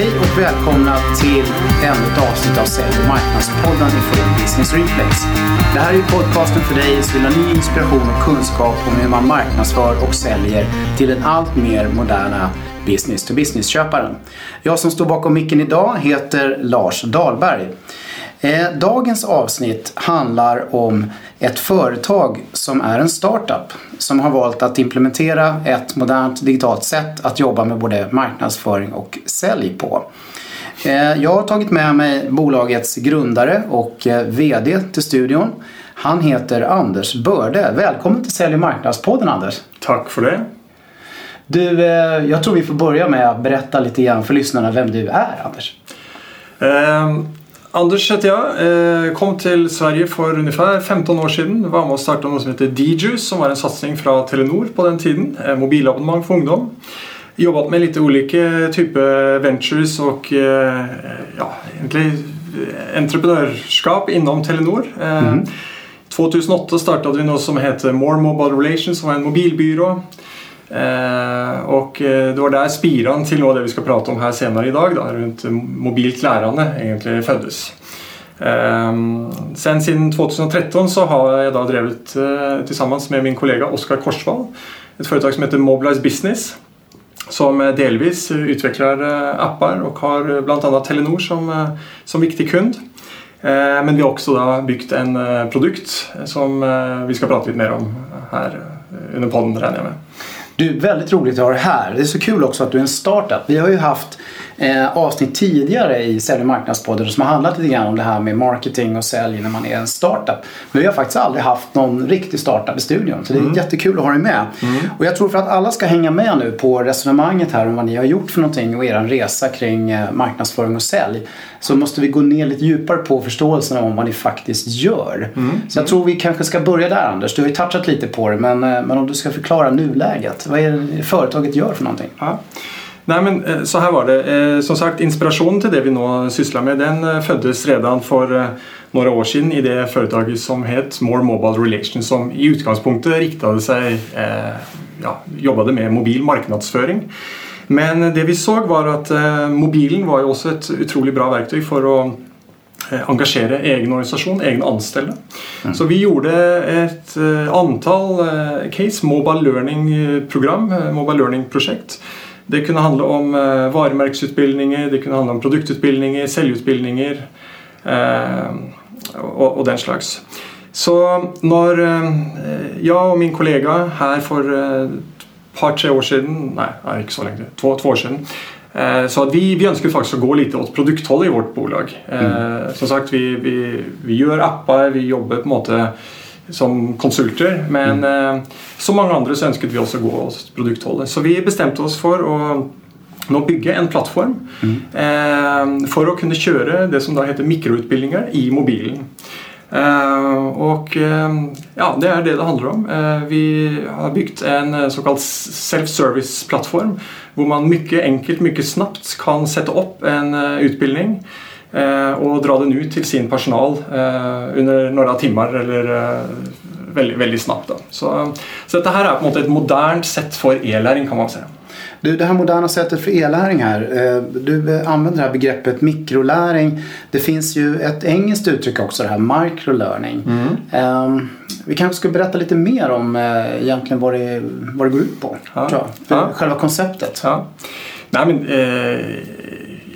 Hej och välkomna till ännu ett avsnitt av Sälj och marknadspodden ifrån Business Reflex. Det här är podcasten för dig som vill ha ny inspiration och kunskap om hur man marknadsför och säljer till den allt mer moderna business to business-köparen. Jag som står bakom micken idag heter Lars Dahlberg. Eh, dagens avsnitt handlar om ett företag som är en startup som har valt att implementera ett modernt digitalt sätt att jobba med både marknadsföring och sälj på. Eh, jag har tagit med mig bolagets grundare och eh, VD till studion. Han heter Anders Börde. Välkommen till Sälj och marknadspodden Anders. Tack för det. Du, jag tror vi får börja med att berätta lite grann för lyssnarna vem du är Anders. Um... Anders heter jag. Kom till Sverige för ungefär 15 år sedan. Var med och startade något som heter DJus som var en satsning från Telenor på den tiden. Mobilabonnemang för ungdom. Jobbat med lite olika typer ventures och ja, egentligen entreprenörskap inom Telenor. Mm. 2008 startade vi något som heter More Mobile Relations som var en mobilbyrå. Eh, och eh, det var där spiran till det vi ska prata om här senare idag då, runt mobilt lärande egentligen föddes. Eh, sen sedan 2013 så har jag då drivit eh, tillsammans med min kollega Oskar Korsvall ett företag som heter Mobilize Business som eh, delvis utvecklar eh, appar och har bland annat Telenor som, som viktig kund. Ehm, men vi har också byggt en produkt som vi ska prata lite mer om här under podden räknar jag med. Du, väldigt roligt att ha dig här. Det är så kul också att du är en startup. Vi har ju haft eh, avsnitt tidigare i Sälj och marknadspodden som har handlat lite grann om det här med marketing och sälj när man är en startup. Men vi har faktiskt aldrig haft någon riktig startup i studion. Så det är mm. jättekul att ha dig med. Mm. Och jag tror för att alla ska hänga med nu på resonemanget här om vad ni har gjort för någonting och er resa kring eh, marknadsföring och sälj. Så måste vi gå ner lite djupare på förståelsen om vad ni faktiskt gör. Mm. Så jag tror vi kanske ska börja där Anders. Du har ju touchat lite på det men, eh, men om du ska förklara nuläget. Vad är det företaget gör för någonting? Ja. Nej, men eh, så här var det. Eh, som sagt, inspirationen till det vi nu sysslar med den eh, föddes redan för några år sedan i det företaget som heter More Mobile Relations som i utgångspunkten riktade sig, ja, jobbade med mobil marknadsföring. Men det vi såg var att mobilen var ju också ett otroligt bra verktyg för att engagera egen organisation, egna anställda. Mm. Så vi gjorde ett antal case, Mobile Learning-program, Mobile Learning-projekt det kunde handla om eh, varumärkesutbildningar, det kunde handla om produktutbildningar, säljutbildningar eh, och, och den slags. Så när eh, jag och min kollega här för ett eh, par, tre år sedan, nej, inte så länge, två, två år sedan, eh, så att vi, vi önskade faktiskt att gå lite åt produkthållet i vårt bolag. Mm. Som sagt, vi, vi, vi gör appar, vi jobbar på något som konsulter. Men mm. eh, som många andra så önskade vi också gå åt produkthållet. Så vi bestämde oss för att nå bygga en plattform mm. eh, för att kunna köra det som då heter mikroutbildningar i mobilen. Uh, och uh, ja, det är det det handlar om. Uh, vi har byggt en så kallad self-service-plattform där man mycket enkelt, mycket snabbt kan sätta upp en utbildning och dra den ut till sin personal eh, under några timmar eller eh, väldigt, väldigt snabbt. Då. Så, så detta här är på något ett modernt sätt för e-läring kan man säga. Du, det här moderna sättet för e-läring här. Du använder det här begreppet mikroläring. Det finns ju ett engelskt uttryck också, det här microlearning. Mm. Um, vi kanske ska berätta lite mer om egentligen vad det, vad det går ut på. Ja. Ja. Själva konceptet. Ja. Nej, men, eh,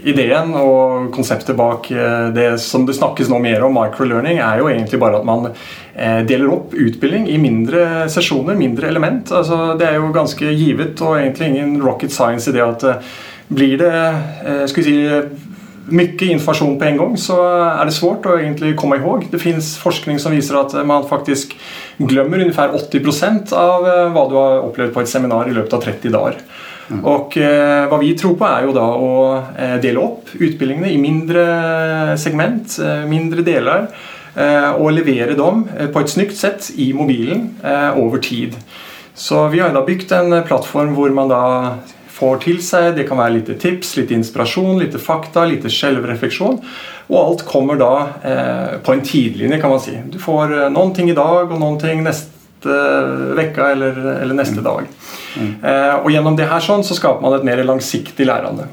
idén och konceptet bak eh, det som det snackas nå mer om microlearning är ju egentligen bara att man eh, delar upp utbildning i mindre sessioner, mindre element. Alltså det är ju ganska givet och egentligen ingen rocket science i det att eh, blir det, ska vi säga, mycket information på en gång så är det svårt att egentligen komma ihåg. Det finns forskning som visar att man faktiskt glömmer ungefär 80 procent av vad du har upplevt på ett seminarium i löpet av 30 dagar. Mm. Och eh, vad vi tror på är ju då att eh, dela upp utbildningarna i mindre segment, eh, mindre delar eh, och leverera dem eh, på ett snyggt sätt i mobilen över tid. Så vi har då byggt en plattform där man då får till sig, det kan vara lite tips, lite inspiration, lite fakta, lite självreflektion och allt kommer då på en tidlinje kan man säga. Du får någonting idag och någonting nästa vecka eller, eller nästa mm. dag. Mm. Eh, och genom det här sånn så skapar man ett mer långsiktigt lärande.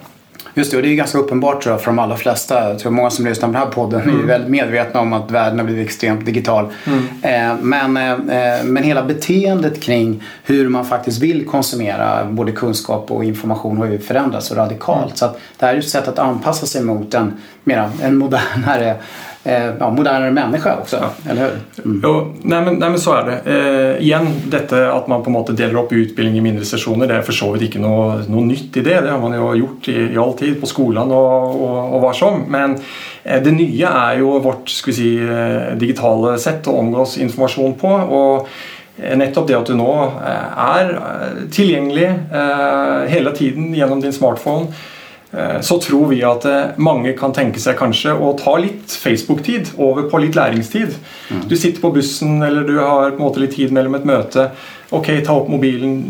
Just det, och det är ganska uppenbart tror jag, för de allra flesta. Jag tror många som lyssnar på den här podden mm. är väldigt medvetna om att världen har blivit extremt digital. Mm. Eh, men, eh, men hela beteendet kring hur man faktiskt vill konsumera både kunskap och information har ju förändrats så radikalt. Mm. Så att det här är ett sätt att anpassa sig mot en, mera, en modernare eh, ja, modernare människa också, ja. eller hur? Mm. Jo, nej, men, nej, men så är det. Eh, igen, detta att man på måte delar upp utbildning i mindre sessioner, det är för så vidt inte något, något nytt i det. Det har man ju gjort i, i all tid på skolan och, och, och var som. Men eh, det nya är ju vårt ska vi si, eh, digitala sätt att omgås information på. Och eh, nettopp det att du nu eh, är tillgänglig hela tiden genom din smartphone så tror vi at eh, mange kan tenke seg kanskje å ta litt Facebook-tid over på litt læringstid. Mm. Du sitter på bussen eller du har på en måte litt tid mellom et møte. Ok, ta opp mobilen.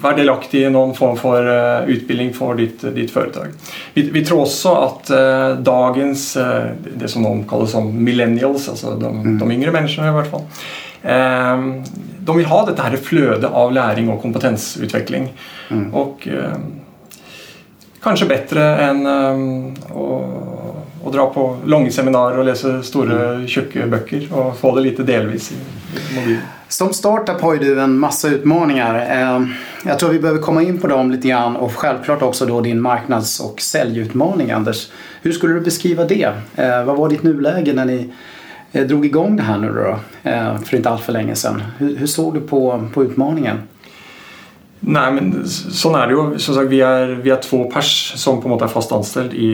Vær delaktig i noen form for uh, utbildning for ditt, ditt foretak. Vi, vi, tror også at uh, dagens uh, Det som noen kaller som millennials, altså de, mm. de yngre menneskene i hvert fall, de vil ha dette her flødet av læring og kompetensutvikling. Mm. Og kanske bättre än att, att dra på långa seminarier och läsa stora mm. tjocka böcker och få det lite delvis i, mobilen. Som startup har ju du en massa utmaningar. Ehm, jag tror vi behöver komma in på dem lite grann och självklart också då din marknads och säljutmaning Anders. Hur skulle du beskriva det? Ehm, vad var ditt nuläge när ni eh, drog igång det här nu då? Ehm, för inte allt för länge sedan. Hur, hur såg du på, på utmaningen? Nej, men sånn er det jo. Som sagt, vi, er, vi er två pers som på en måte er fast anställd i,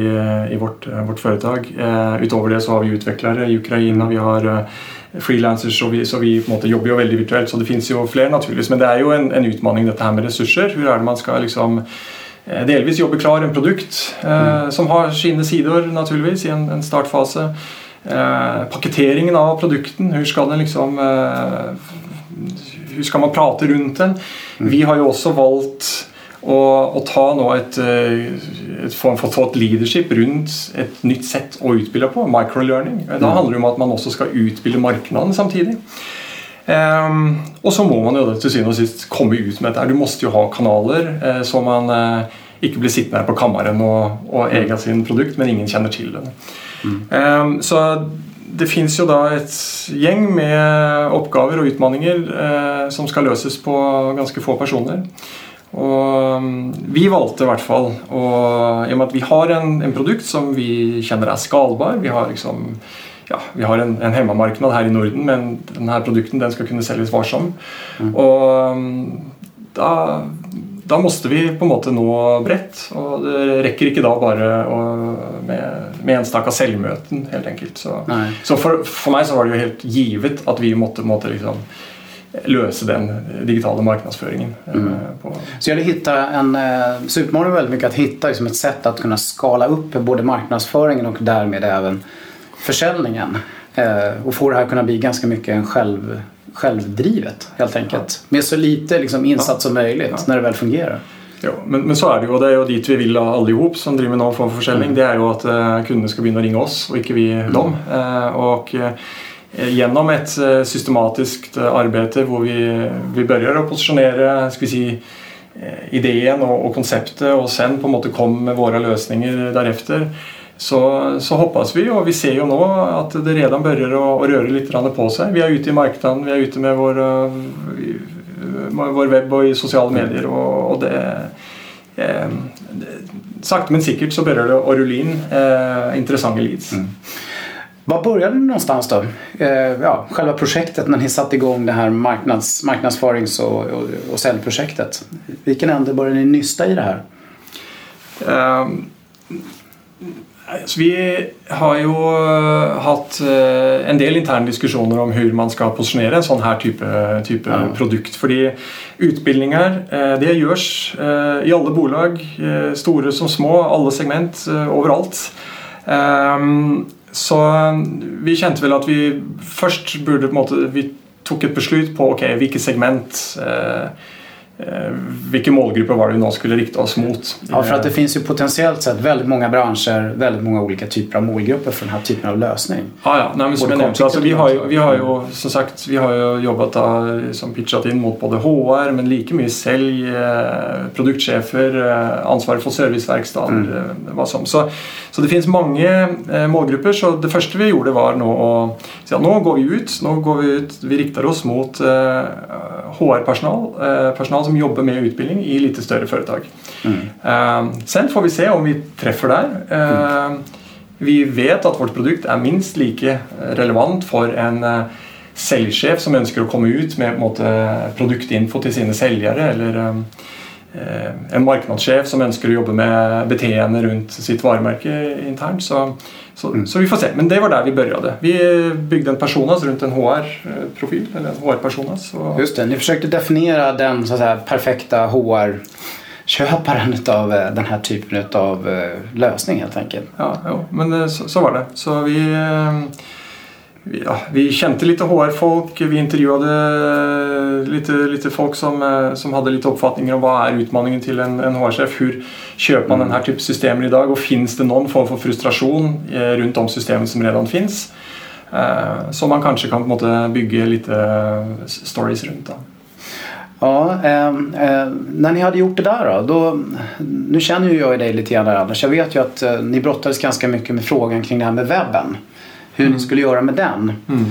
i vårt, vårt företag. Eh, utover det så har vi utvecklare i Ukraina, vi har eh, freelancers, så vi, så vi på en måte jobber jo veldig virtuelt. Så det finns ju fler naturligvis. Men det är ju en, en utmaning dette her med resurser. Hur är det man ska liksom eh, delvis jobbe klar en produkt eh, mm. som har sine sider naturligvis i en, en startfase. Eh, paketeringen av produkten, hur ska den liksom eh, hur ska man prata runt den? Mm. Vi har ju också valt att, ta nå ett, eh, ett form for thought leadership runt ett nytt sätt att utbilda på, microlearning. Da mm. handlar det om att man också ska utbilda marknaden samtidigt. Um, och så må man ju till syvende och sist komma ut med det. Du måste ju ha kanaler uh, så man uh, inte blir sittande här på kammaren och, och äga sin produkt men ingen känner till den. Mm. Um, så det finns ju då ett gäng med uppgifter och utmaningar eh, som ska lösas på ganska få personer. Och mm, vi valde i alla fall, och, i och med att vi har en, en produkt som vi känner är skalbar, vi har, liksom, ja, vi har en, en hemmamarknad här i Norden men den här produkten den ska kunna säljas var som. Mm. Och, mm, då, da måste vi på en måte nå bredt. Og det räcker inte da bare med, med enstaka säljmöten helt enkelt. Så, så for, for, meg så var det ju helt givet att vi måste, måtte liksom lösa den digitala marknadsföringen. Eh, mm. Så jag hitta en, eh, så utmanar väldigt mycket att hitta liksom ett sätt att kunna skala upp både marknadsföringen och därmed även försäljningen. Eh, och få det här kunna bli ganska mycket en själv självdrivet helt enkelt. Med så lite liksom, insats som möjligt när det väl fungerar. Ja, men, men, så är det ju och det är ju dit vi vill allihop som driver någon form av försäljning. Mm. Det är ju att uh, kunderna ska börja ringa oss och inte vi mm. dem. Uh, och uh, genom ett uh, systematiskt arbete där vi, vi börjar att positionera ska vi säga, idén och, och konceptet och sen på något sätt kommer med våra lösningar därefter så, så hoppas vi och vi ser ju nu att det redan börjar att röra lite på sig. Vi är ute i marknaden, vi är ute med vår, eh, vår webb och i sociala medier och, och det, eh, sakta men säkert så börjar det att rulla in eh, intressanta leads. Mm. Var började ni någonstans då? Eh, ja, själva projektet när ni satte igång det här marknads, marknadsförings och, och, och säljprojektet. Vilken ände började ni nysta i det här? Um, så vi har ju eh, haft eh, en del interna diskussioner om hur man ska positionera en sån här typ, typ ja. produkt. För utbildningar eh, det görs i alla bolag, stora som små, alla segment, överallt. Ehm, så vi kände väl att vi först borde på vi tog ett beslut på okay, vilket segment Eh, vilken målgrupper var det vi nå skulle rikta oss mot? Ja, för att det finns ju potentiellt sett väldigt många branscher, väldigt många olika typer av målgrupper för den här typen av lösning. Ja, ja. Nej, men som jag nämnde, alltså, vi, har ju, vi har ju som sagt vi har ju jobbat då, som pitchat in mot både HR men lika mycket sälj, eh, produktchefer, eh, ansvarig för serviceverkstad. Mm. Vad som. Så, så det finns många målgrupper så det första vi gjorde var nu att säga nu går vi ut, nu går vi ut, vi riktar oss mot HR-personal, personal som jobbar med utbildning i lite större företag. Mm. Uh, sen får vi se om vi träffar där. Uh, mm. Vi vet att vårt produkt är minst lika relevant för en uh, säljchef som önskar att komma ut med måte, produktinfo till sina säljare eller um, en marknadschef som önskar jobba med beteende runt sitt varumärke internt. Så, så, mm. så, vi får se. Men det var där vi började. Vi byggde en personas runt en HR-profil, eller en HR-personas. Just det, ni försökte definiera den så att säga, perfekta HR köparen av eh, den här typen av eh, lösning helt enkelt. Ja, jo, men eh, så, så, var det. Så vi, ja, vi kände lite HR-folk, vi intervjuade lite, lite folk som, eh, som hade lite uppfattningar om vad är utmaningen till en, en HR-chef. Hur köper man mm. den här typen av system idag och finns det någon form för frustration eh, runt de systemen som redan finns? Eh, Så man kanske kan på måte, bygga lite stories runt. Då. Ja, eh, eh, när ni hade gjort det där då, då Nu känner ju jag dig lite grann där Anders. Jag vet ju att eh, ni brottades ganska mycket med frågan kring det här med webben. Hur mm. ni skulle göra med den. Mm.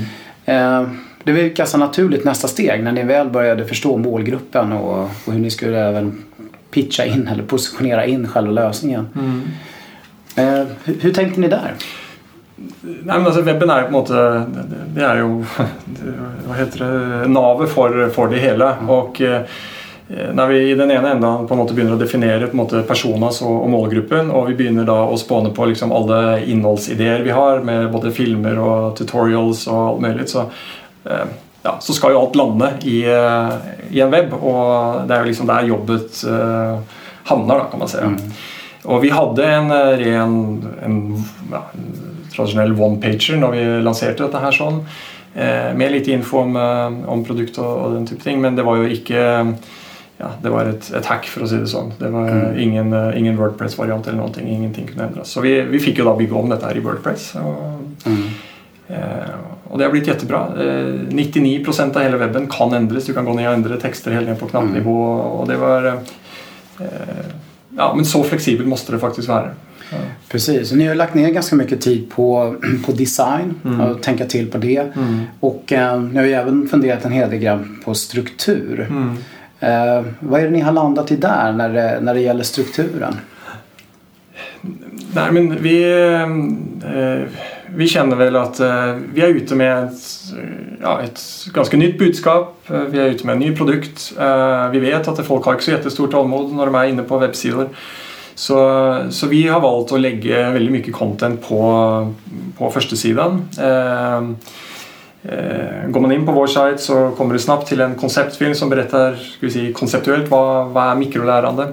Eh, det var ju ganska naturligt nästa steg när ni väl började förstå målgruppen och, och hur ni skulle även pitcha in eller positionera in själva lösningen. Mm. Eh, hur, hur tänkte ni där? Nei, men altså Weben er på en måte Det er jo Hva heter det Navet for, for det hele. Og eh, når vi i den ene enden på en måte begynner å definere på en måte personas og, og målgruppen, og vi begynner da å spåne på liksom alle innholdsideer vi har, med både filmer og tutorials og alt mulig, så, eh, ja, så skal jo alt lande i, eh, i, en web. Og det er jo liksom der jobbet havner, da, kan man si. Mm. Og vi hadde en ren en, ja, tradisjonell one-pager når vi lanserte dette her sånn. Med litt info om, om produkt og, og, den type ting, men det var jo ikke ja, det var et, et hack, for å si det sånn. Det var mm. ingen, uh, ingen Wordpress-variant eller noe. Ingenting kunne endres. Så vi, vi fikk jo da bygge om dette her i Wordpress. Og, mm. eh, og det har blitt jättebra. Eh, 99% av hele weben kan endres. Du kan gå ned og endre tekster helt ned på knappnivå. Mm. Och det var, eh, ja, men så flexibelt måste det faktiskt vara. Precis, och ni har lagt ner ganska mycket tid på, på design mm. och tänka till på det. Mm. Och eh, ni har ju även funderat en hel del på struktur. Mm. Eh, vad är det ni har landat i där när det, när det gäller strukturen? Nej, men vi, eh, vi känner väl att eh, vi är ute med ett, ja, ett ganska nytt budskap. Eh, vi är ute med en ny produkt. Eh, vi vet att folk har inte så jättestort tålamod när de är inne på webbsidor. Så, så, vi har valt att lägga väldigt mycket content på, på första sidan. Eh, Eh, går man in på vår sajt så kommer det snabbt till en konceptfilm som berättar ska vi säga, konceptuellt vad, vad är mikrolärande.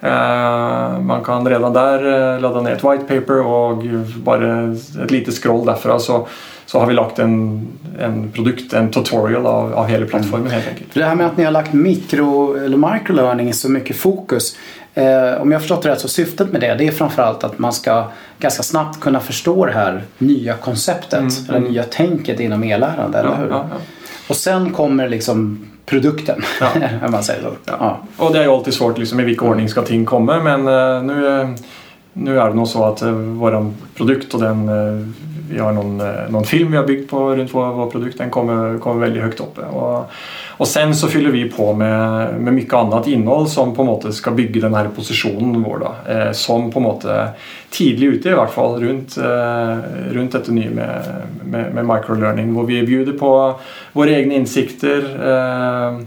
Eh, man kan redan där eh, ladda ner ett white paper och bara ett litet scroll därifrån så, så har vi lagt en, en produkt, en tutorial av, av hela plattformen helt enkelt. Mm. Det här med att ni har lagt mikro eller microlearning så mycket fokus. Eh, om jag förstått det rätt så syftet med det, det är framförallt att man ska ganska snabbt kunna förstå det här nya konceptet, mm, eller mm. nya tänket inom e-lärande, eller hur? Ja, ja. Och sen kommer liksom produkten, ja. om man säger så. Ja. Och det är ju alltid svårt liksom, i vilken ordning ska ting komma, men uh, nu, nu är det nog så att uh, vår produkt och den uh, vi har någon, någon film vi har byggt på runt vår, vår produkt, den kommer, kommer väldigt högt uppe. Och, och sen så fyller vi på med, med mycket annat innehåll som på något ska bygga den här positionen vår då, eh, som på något tidigt ute i alla fall runt, eh, runt detta nya med, med, med microlearning, där vi bjuder på våra egna insikter. Eh,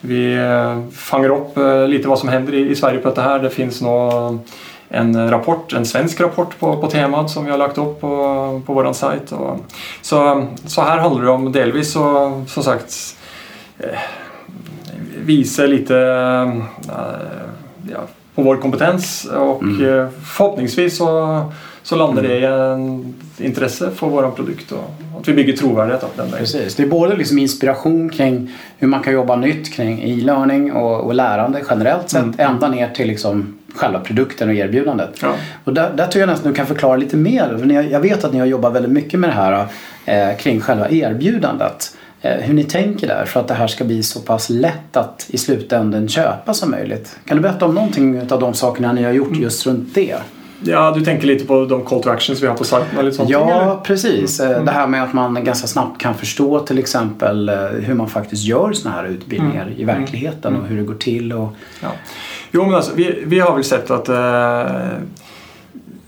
vi eh, fångar upp eh, lite vad som händer i, i Sverige på det här. Det finns nog en rapport, en svensk rapport på, på temat som vi har lagt upp på, på vår sajt. Och, så, så här handlar det om delvis och, som sagt visa lite eh, ja, på vår kompetens och mm. Eh, förhoppningsvis så, så landar det i en intresse för vår produkt och att vi bygger trovärdighet av den vägen. Precis. Det är både liksom inspiration kring hur man kan jobba nytt kring e-learning och, och lärande generellt sett mm. ända ner till liksom själva produkten och erbjudandet. Ja. Och där, där tror jag nästan du kan förklara lite mer. För jag vet att ni har jobbat väldigt mycket med det här eh, kring själva erbjudandet. Eh, hur ni tänker där för att det här ska bli så pass lätt att i slutändan köpa som möjligt. Kan du berätta om någonting av de sakerna ni har gjort mm. just runt det? Ja, du tänker lite på de call to actions vi har på sajten? Eller sånt ja, eller? precis. Mm. Det här med att man ganska snabbt kan förstå till exempel eh, hur man faktiskt gör sådana här utbildningar mm. i verkligheten mm. och hur det går till. Och... Ja. Jo, men alltså, vi, vi har väl sett att eh,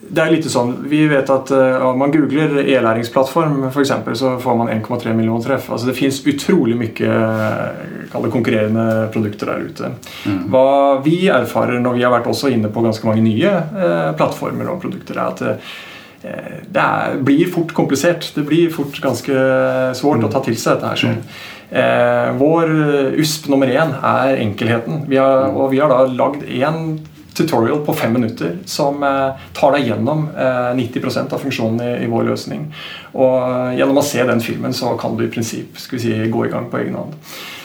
det är lite sånn, Vi vet att eh, om man googlar e-læringsplattform för exempel så får man 1,3 miljoner träff. Alltså det finns otroligt mycket eh, konkurrerande produkter där ute. Mm. Vad vi erfarer när vi har varit också inne på ganska många nya eh, plattformar och produkter är att det är, blir fort komplicerat. Det blir fort ganska svårt mm. att ta till sig det här. Så. Mm. Eh, vår USP nummer en är enkelheten. Vi har, mm. och vi har då lagd en tutorial på fem minuter som eh, tar dig igenom 90 eh, av funktionen i, vår lösning. Och genom att se den filmen så kan du i princip ska vi si, gå igång på egen hand.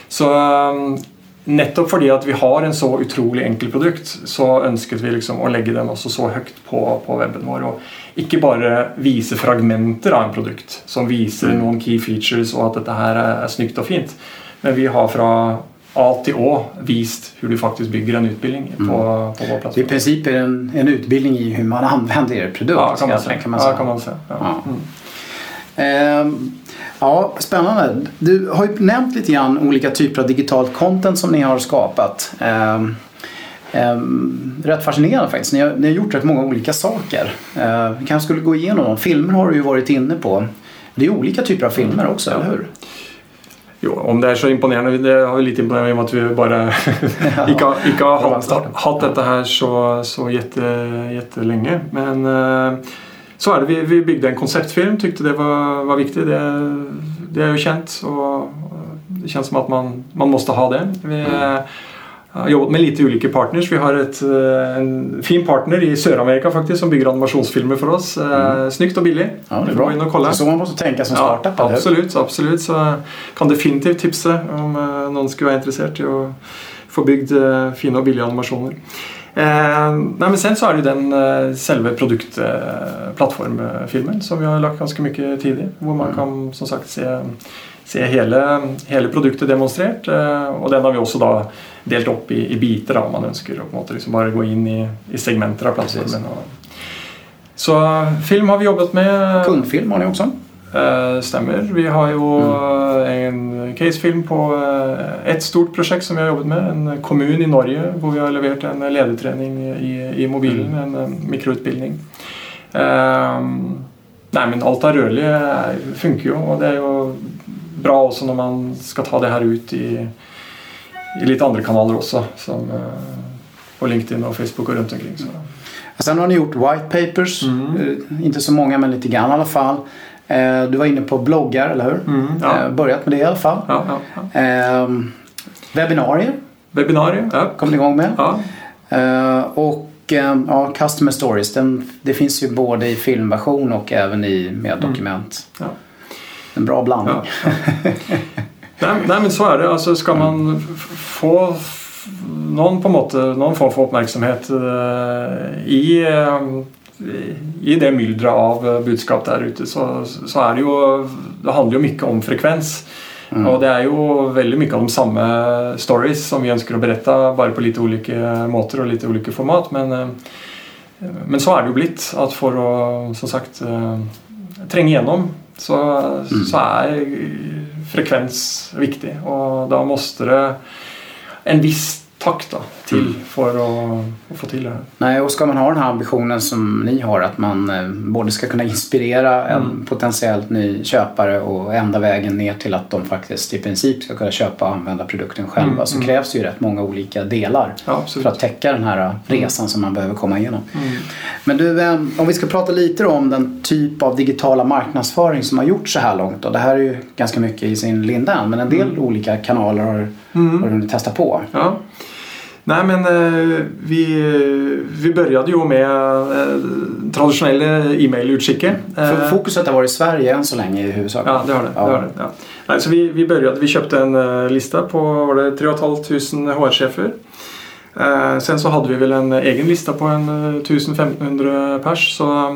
Så um, nettopp fordi at vi har en så utrolig enkel produkt, så ønsket vi liksom å legge den også så høyt på, på weben vår. Og ikke bare vise fragmenter av en produkt som viser mm. noen key features og at dette her er snyggt og fint. Men vi har fra A till Å vist hur du faktiskt bygger en utbildning på, mm. på vår plattform. Det är i princip en, en utbildning i hur man använder er produkt. Ja, kan man säga. Kan man säga. Ja, kan man säga. Ja. Mm. Ehm, ja, spännande. Du har ju nämnt lite grann olika typer av digitalt content som ni har skapat. Ehm, ehm, rätt fascinerande faktiskt. Ni har, ni har gjort rätt många olika saker. Vi kanske skulle gå igenom dem. Filmer har du ju varit inne på. Det är olika typer av filmer också, mm. eller hur? Jo, om det är så imponerande, det har vi lite imponerande i och med att vi bara inte, har, inte har haft, haft detta här så, så jätte, jättelänge. Men eh, så är det. Vi, vi byggde en konceptfilm, tyckte det var, var viktigt. Det, det är ju känt och det känns som att man, man måste ha det. Vi, mm har jobbat med lite olika partners. Vi har ett, eh, en fin partner i Sydamerika faktiskt som bygger animationsfilmer för oss. Eh, mm. Snyggt och billigt. Ja, det är bra. In och kolla. Så man måste tänka som startup. Ja, absolut, absolut. Så kan definitivt tipsa om eh, någon skulle vara intresserad i att få byggd fina och billiga animationer. Eh, nej, men sen så är det den eh, själva produktplattformfilmen som vi har lagt ganska mycket tid i. Där man mm. kan som sagt se, se hela, hela produkten demonstrerat. Eh, och den har vi också då delt upp i, i bitar om man önskar och på något liksom bara gå in i, i segmenter av plattformen. Så film har vi jobbat med. Kundfilm har ni också? Uh, stämmer. Vi har ju mm. en casefilm på ett stort projekt som vi har jobbat med. En kommun i Norge där vi har levererat en ledarträning i, i mobilen mm. en, en mikroutbildning. Uh, nej men allt är rörligt funkar ju och det är ju bra också när man ska ta det här ut i i lite andra kanaler också. Som, eh, på LinkedIn och Facebook och runt omkring. Så. Sen har ni gjort white papers. Mm. Eh, inte så många men lite grann i alla fall. Eh, du var inne på bloggar, eller hur? Mm, ja. Börjat med det i alla fall. Ja, ja, ja. Ehm, webbinarier. Webbinarier, ja. Kom ni igång med. Ja. Och ja, Customer Stories, den, det finns ju både i filmversion och även i med dokument. Mm. En bra blandning. Ja, Nej, nej, men så är det. Alltså, ska man få någon, på måte, någon form för uppmärksamhet uh, i, uh, i det myllret av eh, budskap där ute så, så är det ju, det handlar ju mycket om frekvens. Mm. Och det är ju väldigt mycket om samma stories som vi önskar att berätta bara på lite olika måter och lite olika format. Men, men så är det ju blivit att för att som sagt tränga igenom så, mm. så är frekvens viktig och då måste det en viss takt då, till mm. för att, att, få till det här. Nej, och ska man ha den här ambitionen som ni har att man eh, både ska kunna inspirera en mm. potentiellt ny köpare och ända vägen ner till att de faktiskt i princip ska kunna köpa och använda produkten själva mm. så mm. krävs det ju rätt många olika delar ja, för att täcka den här mm. resan som man behöver komma igenom. Mm. Men du, eh, om vi ska prata lite om den typ av digitala marknadsföring som har gjorts så här långt och det här är ju ganska mycket i sin linda men en del olika kanaler har, har du testat på. Ja. Nej, men eh, vi, vi började ju med eh, traditionella e-mailutskicket. För fokuset har varit Sverige än så länge i huvudsak. Ja, det har det. Ja. det, har det ja. Nej, så vi, vi började, vi köpte en eh, lista på var det 3 500 HR-chefer. Eh, sen så hade vi väl en egen lista på en eh, 1500 pers. Så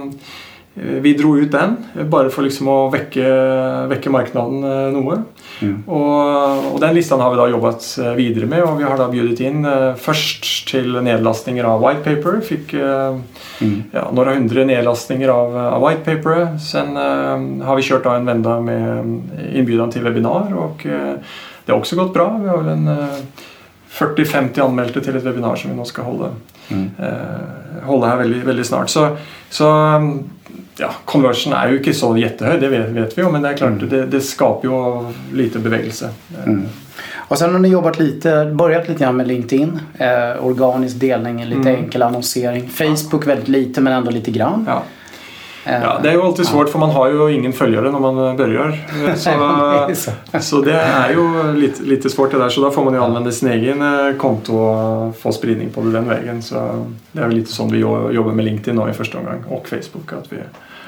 eh, vi drog ut den bara för liksom att väcka, väcka marknaden eh, något. Mm. Och, och den listan har vi då jobbat eh, vidare med och vi har då bjudit in eh, först till nedlastningar av white paper. Fick eh, Mm. ja, några hundra nedlastningar av, av white paper. Sen eh, har vi kört då en vända med eh, inbjudan till webbinar och eh, det har också gått bra. Vi har väl en eh, 40-50 anmälda till ett webbinar som vi nu ska hålla, Mm. eh, hålla här väldigt, väldigt snart. Så, så ja, conversion är ju inte så jättehög, det vet, vet vi ju, men det är klart Mm. det, det skapar ju lite bevegelse. Mm. Och sen har ni jobbat lite, börjat lite grann med LinkedIn. Eh, organisk delning, lite Mm. enkel annonsering. Facebook väldigt lite men ändå lite grann. Ja. Eh, Ja, det är ju alltid svårt för man har ju ingen följare när man börjar. Så, så. det är ju lite, lite svårt det där. Så då får man ju använda sin egen eh, konto och få spridning på det den vägen. Så det är väl lite som vi jo- jobbar med LinkedIn nu i första omgång och Facebook. Att vi,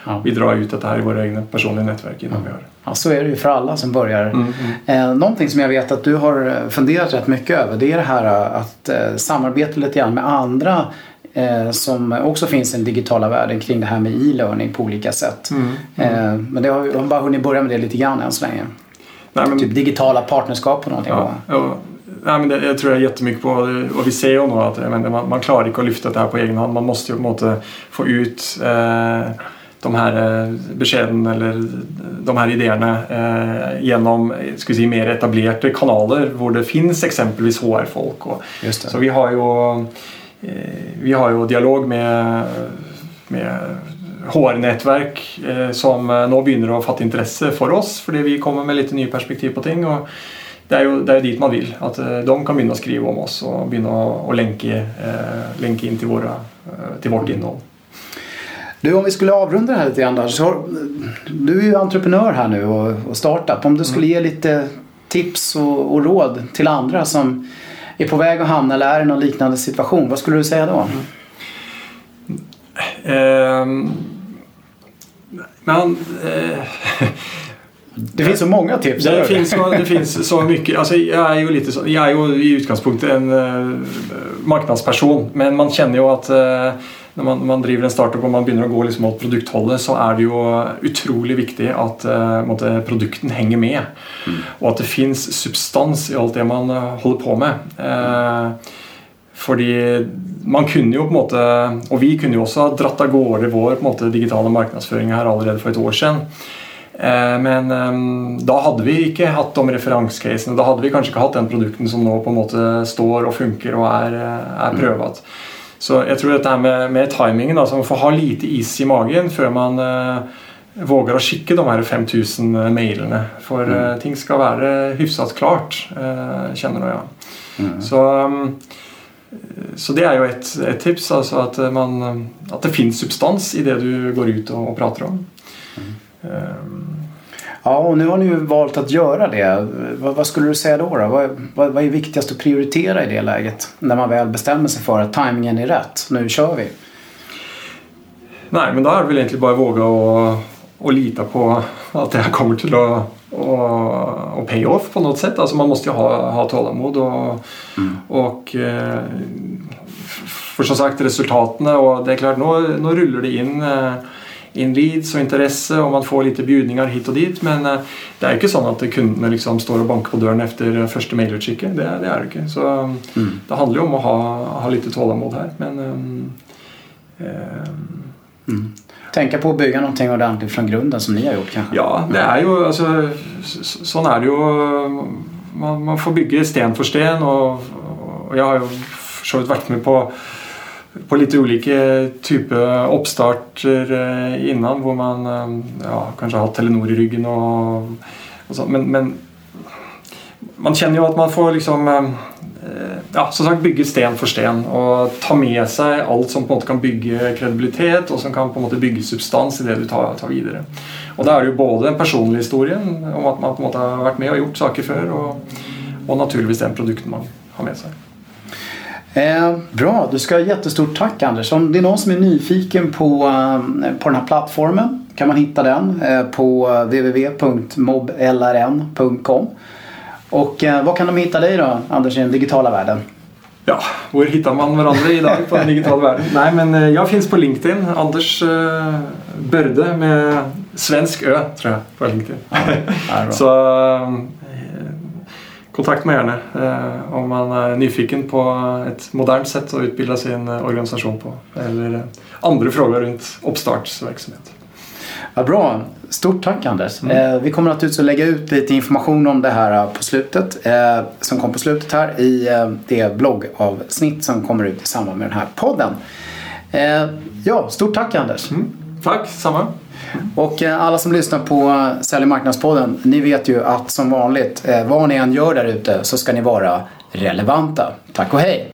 Ja. vi drar ut det här i våra egna personliga nätverk innan vi har. Ja, så är det ju för alla som börjar. Mm, mm. Eh, någonting som jag vet att du har eh, funderat rätt mycket över det är det här eh, att eh, samarbeta lite grann med andra eh, som också finns i den digitala världen kring det här med e-learning på olika sätt. Mm, Eh, men det har, har bara hunnit börja med det lite grann än så länge. Nej, men, Typ digitala partnerskap på någonting. Ja. Nej, men det, jag tror jag jättemycket på och vi ser ju nu att menar, man, man klarar inte att lyfta det här på egen hand. Man måste ju på en måte få ut eh, de här eh, beskeden eller de här idéerna eh, genom ska säga, mer etablerade kanaler där det finns exempelvis HR-folk. Så vi har ju, eh, vi har ju dialog med, med HR-nätverk eh, som eh, nu börjar att fatta intresse för oss för vi kommer med lite nya perspektiv på ting. Och det är ju det är dit man vill, att eh, de kan börja skriva om oss och börja länka, eh, länka in till, våra, eh, till vårt innehåll. Du, om vi skulle avrunda det här lite grann då, så Du är ju entreprenör här nu och, och startup. Om du skulle Mm. ge lite tips och, och råd till andra som är på väg att hamna eller är i någon liknande situation. Vad skulle du säga då? Ehm, men, eh, Det finns så många tips. Det finns, så, det finns så mycket. Alltså, jag är ju lite så, jag är ju i utgangspunktet en uh, marknadsperson men man känner ju att eh, när man, man driver en startup och man börjar gå liksom mot produkthållet så är det ju otroligt viktigt att eh, måtte, produkten hänger med och att det finns substans i allt det man eh, håller på med. Eh, fordi man kunne jo på en måte, og vi kunne jo også dratt av gårde vår på en måte, digitale markedsføring her allerede for et år siden. Eh, Men eh, da hadde vi ikke hatt de referansecasene. Da hadde vi kanskje ikke hatt den produkten som nå på en måte står og funker og er, eh, er prøvet. Så jeg tror dette her med, med timingen, altså man får ha lite is i magen før man eh, våger å skikke de her 5000 mailene. For eh, ting skal være hyfsat klart, eh, kjenner nå jeg. Mm. Så, um, så det är ju ett, ett tips, alltså att, man, att det finns substans i det du går ut och, och pratar om. Um, Ja, och nu har ni ju valt att göra det. Vad, vad skulle du säga då? då? Vad, vad, vad är viktigast att prioritera i det läget? När man väl bestämmer sig för att tajmingen är rätt. Nu kör vi. nej, men då är det väl egentligen bara att våga och, och lita på att det här kommer till att och, och pay off på något sätt. Alltså man måste ju ha, ha tålamod och, och eh, för som sagt resultaten och det är klart nu, nu rullar det in eh, in leads och intresse och man får lite bjudningar hit och dit men eh, det är ju inte så att kunderna liksom står och bankar på dörren efter första mejlutskicket. Det, det är det inte. Så Mm. det handlar ju om att ha, ha lite tålamod här. Men, ehm, Mm. Tänka på att bygga någonting ordentligt från grunden som ni har gjort kanske. Ja, det är ju alltså, så- sån är det ju. Man, man får bygga sten för sten och, och jag har ju för så vitt varit med på, på lite olika typer uppstarter eh, innan där man eh, ja, kanske har haft Telenor i ryggen och, och så, men, men man känner ju att man får liksom eh, ja, som sagt bygga sten för sten och ta med sig allt som på något kan bygga kredibilitet och som kan på något bygga substans i det du tar, tar vidare. Och där är det ju både den personliga historien om att man på något har varit med och gjort saker för och, och naturligtvis den produkten man har med sig. Eh, bra, du ska ha jättestort tack Anders. Om det är någon som är nyfiken på, eh, på den här plattformen kan man hitta den eh, på www.moblrn.com. Och eh, var kan de hitta dig då Anders i den digitala världen? Ja, var hittar man varandra idag på den digitala världen? Nej, men eh, jag finns på LinkedIn. Anders eh, Börde med svensk ö, tror jag, på LinkedIn. Ja, Så eh, kontakta mig gärna eh, om man är nyfiken på ett modernt sätt att utbilda sin organisation på. Eller andra frågor runt uppstartsverksamhet. Ja, bra. Stort tack Anders. Mm. Eh, vi kommer naturligtvis att lägga ut lite information om det här på slutet. Eh, som kom på slutet här i eh, det bloggavsnitt som kommer ut i samband med den här podden. Eh, ja, stort tack Anders. Mm. Tack, samma. Och eh, alla som lyssnar på eh, Sälj marknadspodden, ni vet ju att som vanligt, eh, vad ni än gör där ute så ska ni vara relevanta. Tack och hej!